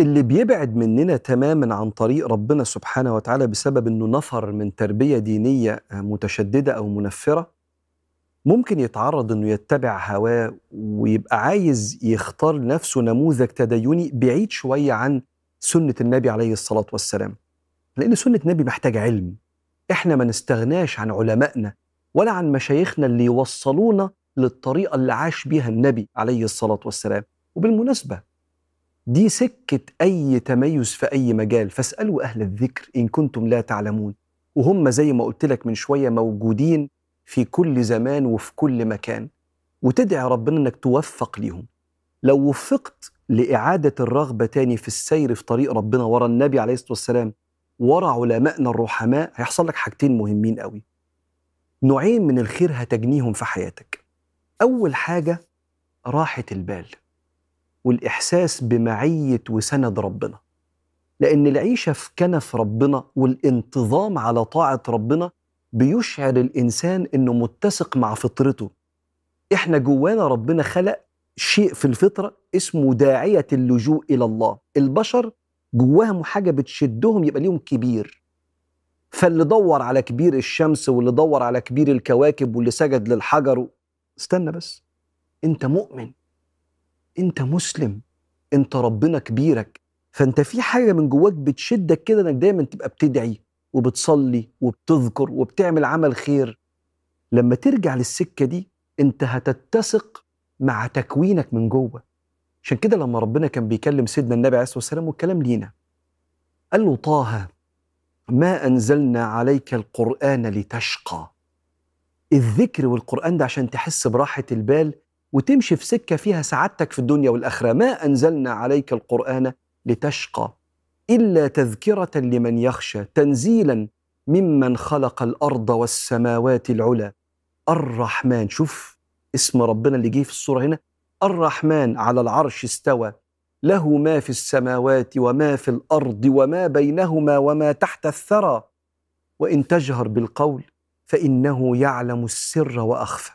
اللي بيبعد مننا تماما عن طريق ربنا سبحانه وتعالى بسبب إنه نفر من تربية دينية متشددة أو منفرة ممكن يتعرض إنه يتبع هواه ويبقى عايز يختار لنفسه نموذج تديني بعيد شوية عن سنة النبي عليه الصلاة والسلام. لأن سنة النبي محتاجة علم. إحنا ما نستغناش عن علمائنا ولا عن مشايخنا اللي يوصلونا للطريقة اللي عاش بيها النبي عليه الصلاة والسلام. وبالمناسبة دي سكة أي تميز في أي مجال. فاسألوا أهل الذكر إن كنتم لا تعلمون. وهم زي ما قلت لك من شوية موجودين في كل زمان وفي كل مكان. وتدعي ربنا إنك توفق ليهم. لو وفقت لإعادة الرغبة تاني في السير في طريق ربنا ورا النبي عليه الصلاة والسلام ورا علمائنا الرحماء هيحصل لك حاجتين مهمين قوي. نوعين من الخير هتجنيهم في حياتك. أول حاجة راحة البال. والإحساس بمعية وسند ربنا. لأن العيشة في كنف ربنا والانتظام على طاعة ربنا بيشعر الإنسان إنه متسق مع فطرته. إحنا جوانا ربنا خلق شيء في الفطرة اسمه داعية اللجوء إلى الله. البشر جواهم حاجة بتشدهم يبقى ليهم كبير. فاللي دور على كبير الشمس واللي دور على كبير الكواكب واللي سجد للحجر استنى بس. أنت مؤمن. انت مسلم انت ربنا كبيرك فانت في حاجة من جواك بتشدك كده انك دايما تبقى بتدعي وبتصلي وبتذكر وبتعمل عمل خير. لما ترجع للسكة دي انت هتتسق مع تكوينك من جوه. عشان كده لما ربنا كان بيكلم سيدنا النبي عليه الصلاة والسلام والكلام لينا قال له طه ما أنزلنا عليك القرآن لتشقى. الذكر والقرآن ده عشان تحس براحة البال وتمشي في سكة فيها سعادتك في الدنيا والآخرة. ما أنزلنا عليك القرآن لتشقى إلا تذكرة لمن يخشى تنزيلا ممن خلق الأرض والسماوات العلى. الرحمن شوف اسم ربنا اللي جه في الصورة هنا. الرحمن على العرش استوى. له ما في السماوات وما في الأرض وما بينهما وما تحت الثرى. وإن تجهر بالقول فإنه يعلم السر وأخفى.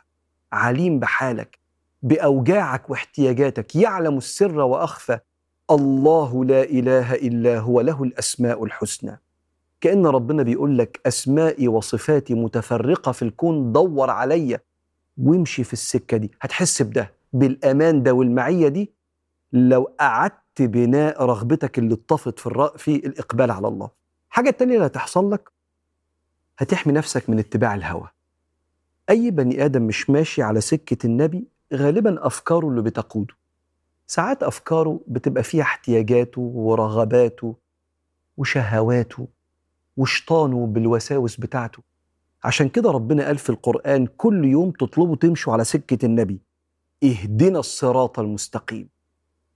عليم بحالك. بأوجاعك واحتياجاتك يعلم السر وأخفى. الله لا إله إلا هو له الأسماء الحسنى. كأن ربنا بيقول لك اسمائي وصفاتي متفرقة في الكون دور عليا. وامشي في السكة دي. هتحس بده بالأمان ده والمعية دي. لو قعدت بناء رغبتك اللي اتطفت في الرأ في الإقبال على الله. حاجة التانية اللي هتحصل لك؟ هتحمي نفسك من اتباع الهوى. أي بني آدم مش ماشي على سكة النبي غالبا أفكاره اللي بتقوده. ساعات أفكاره بتبقى فيها احتياجاته ورغباته وشهواته وشطانه بالوساوس بتاعته. عشان كده ربنا قال في القرآن كل يوم تطلبوا تمشوا على سكة النبي. اهدنا الصراط المستقيم.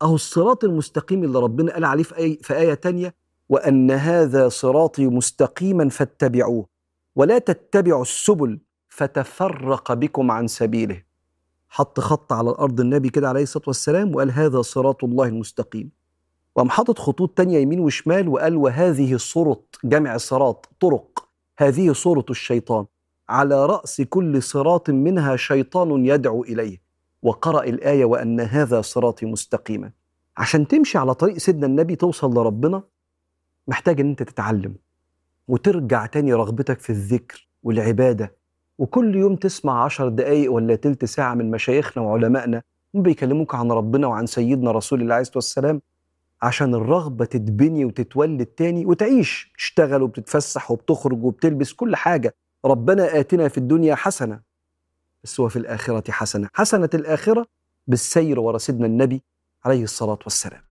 أهو الصراط المستقيم اللي ربنا قال عليه في آية, في آية تانية وأن هذا صراطي مستقيما فاتبعوه. ولا تتبعوا السبل فتفرق بكم عن سبيله. حط خط على الأرض النبي كده عليه الصلاة والسلام وقال هذا صراط الله المستقيم. وقام حاطط خطوط تانية يمين وشمال وقال وهذه صرط جمع صراط طرق. هذه صورة الشيطان. على رأس كل صراط منها شيطان يدعو إليه. وقرأ الآية وأن هذا صراطي مستقيما. عشان تمشي على طريق سيدنا النبي توصل لربنا محتاج إن أنت تتعلم وترجع تاني رغبتك في الذكر والعبادة وكل يوم تسمع عشر دقايق ولا تلت ساعة من مشايخنا وعلمائنا بيكلموك عن ربنا وعن سيدنا رسول الله عليه الصلاة والسلام عشان الرغبة تتبني وتتولد تاني وتعيش. تشتغل وبتتفسح وبتخرج وبتلبس كل حاجة. ربنا آتنا في الدنيا حسنة بس هو في الآخرة حسنة. حسنة الآخرة بالسير ورا سيدنا النبي عليه الصلاة والسلام.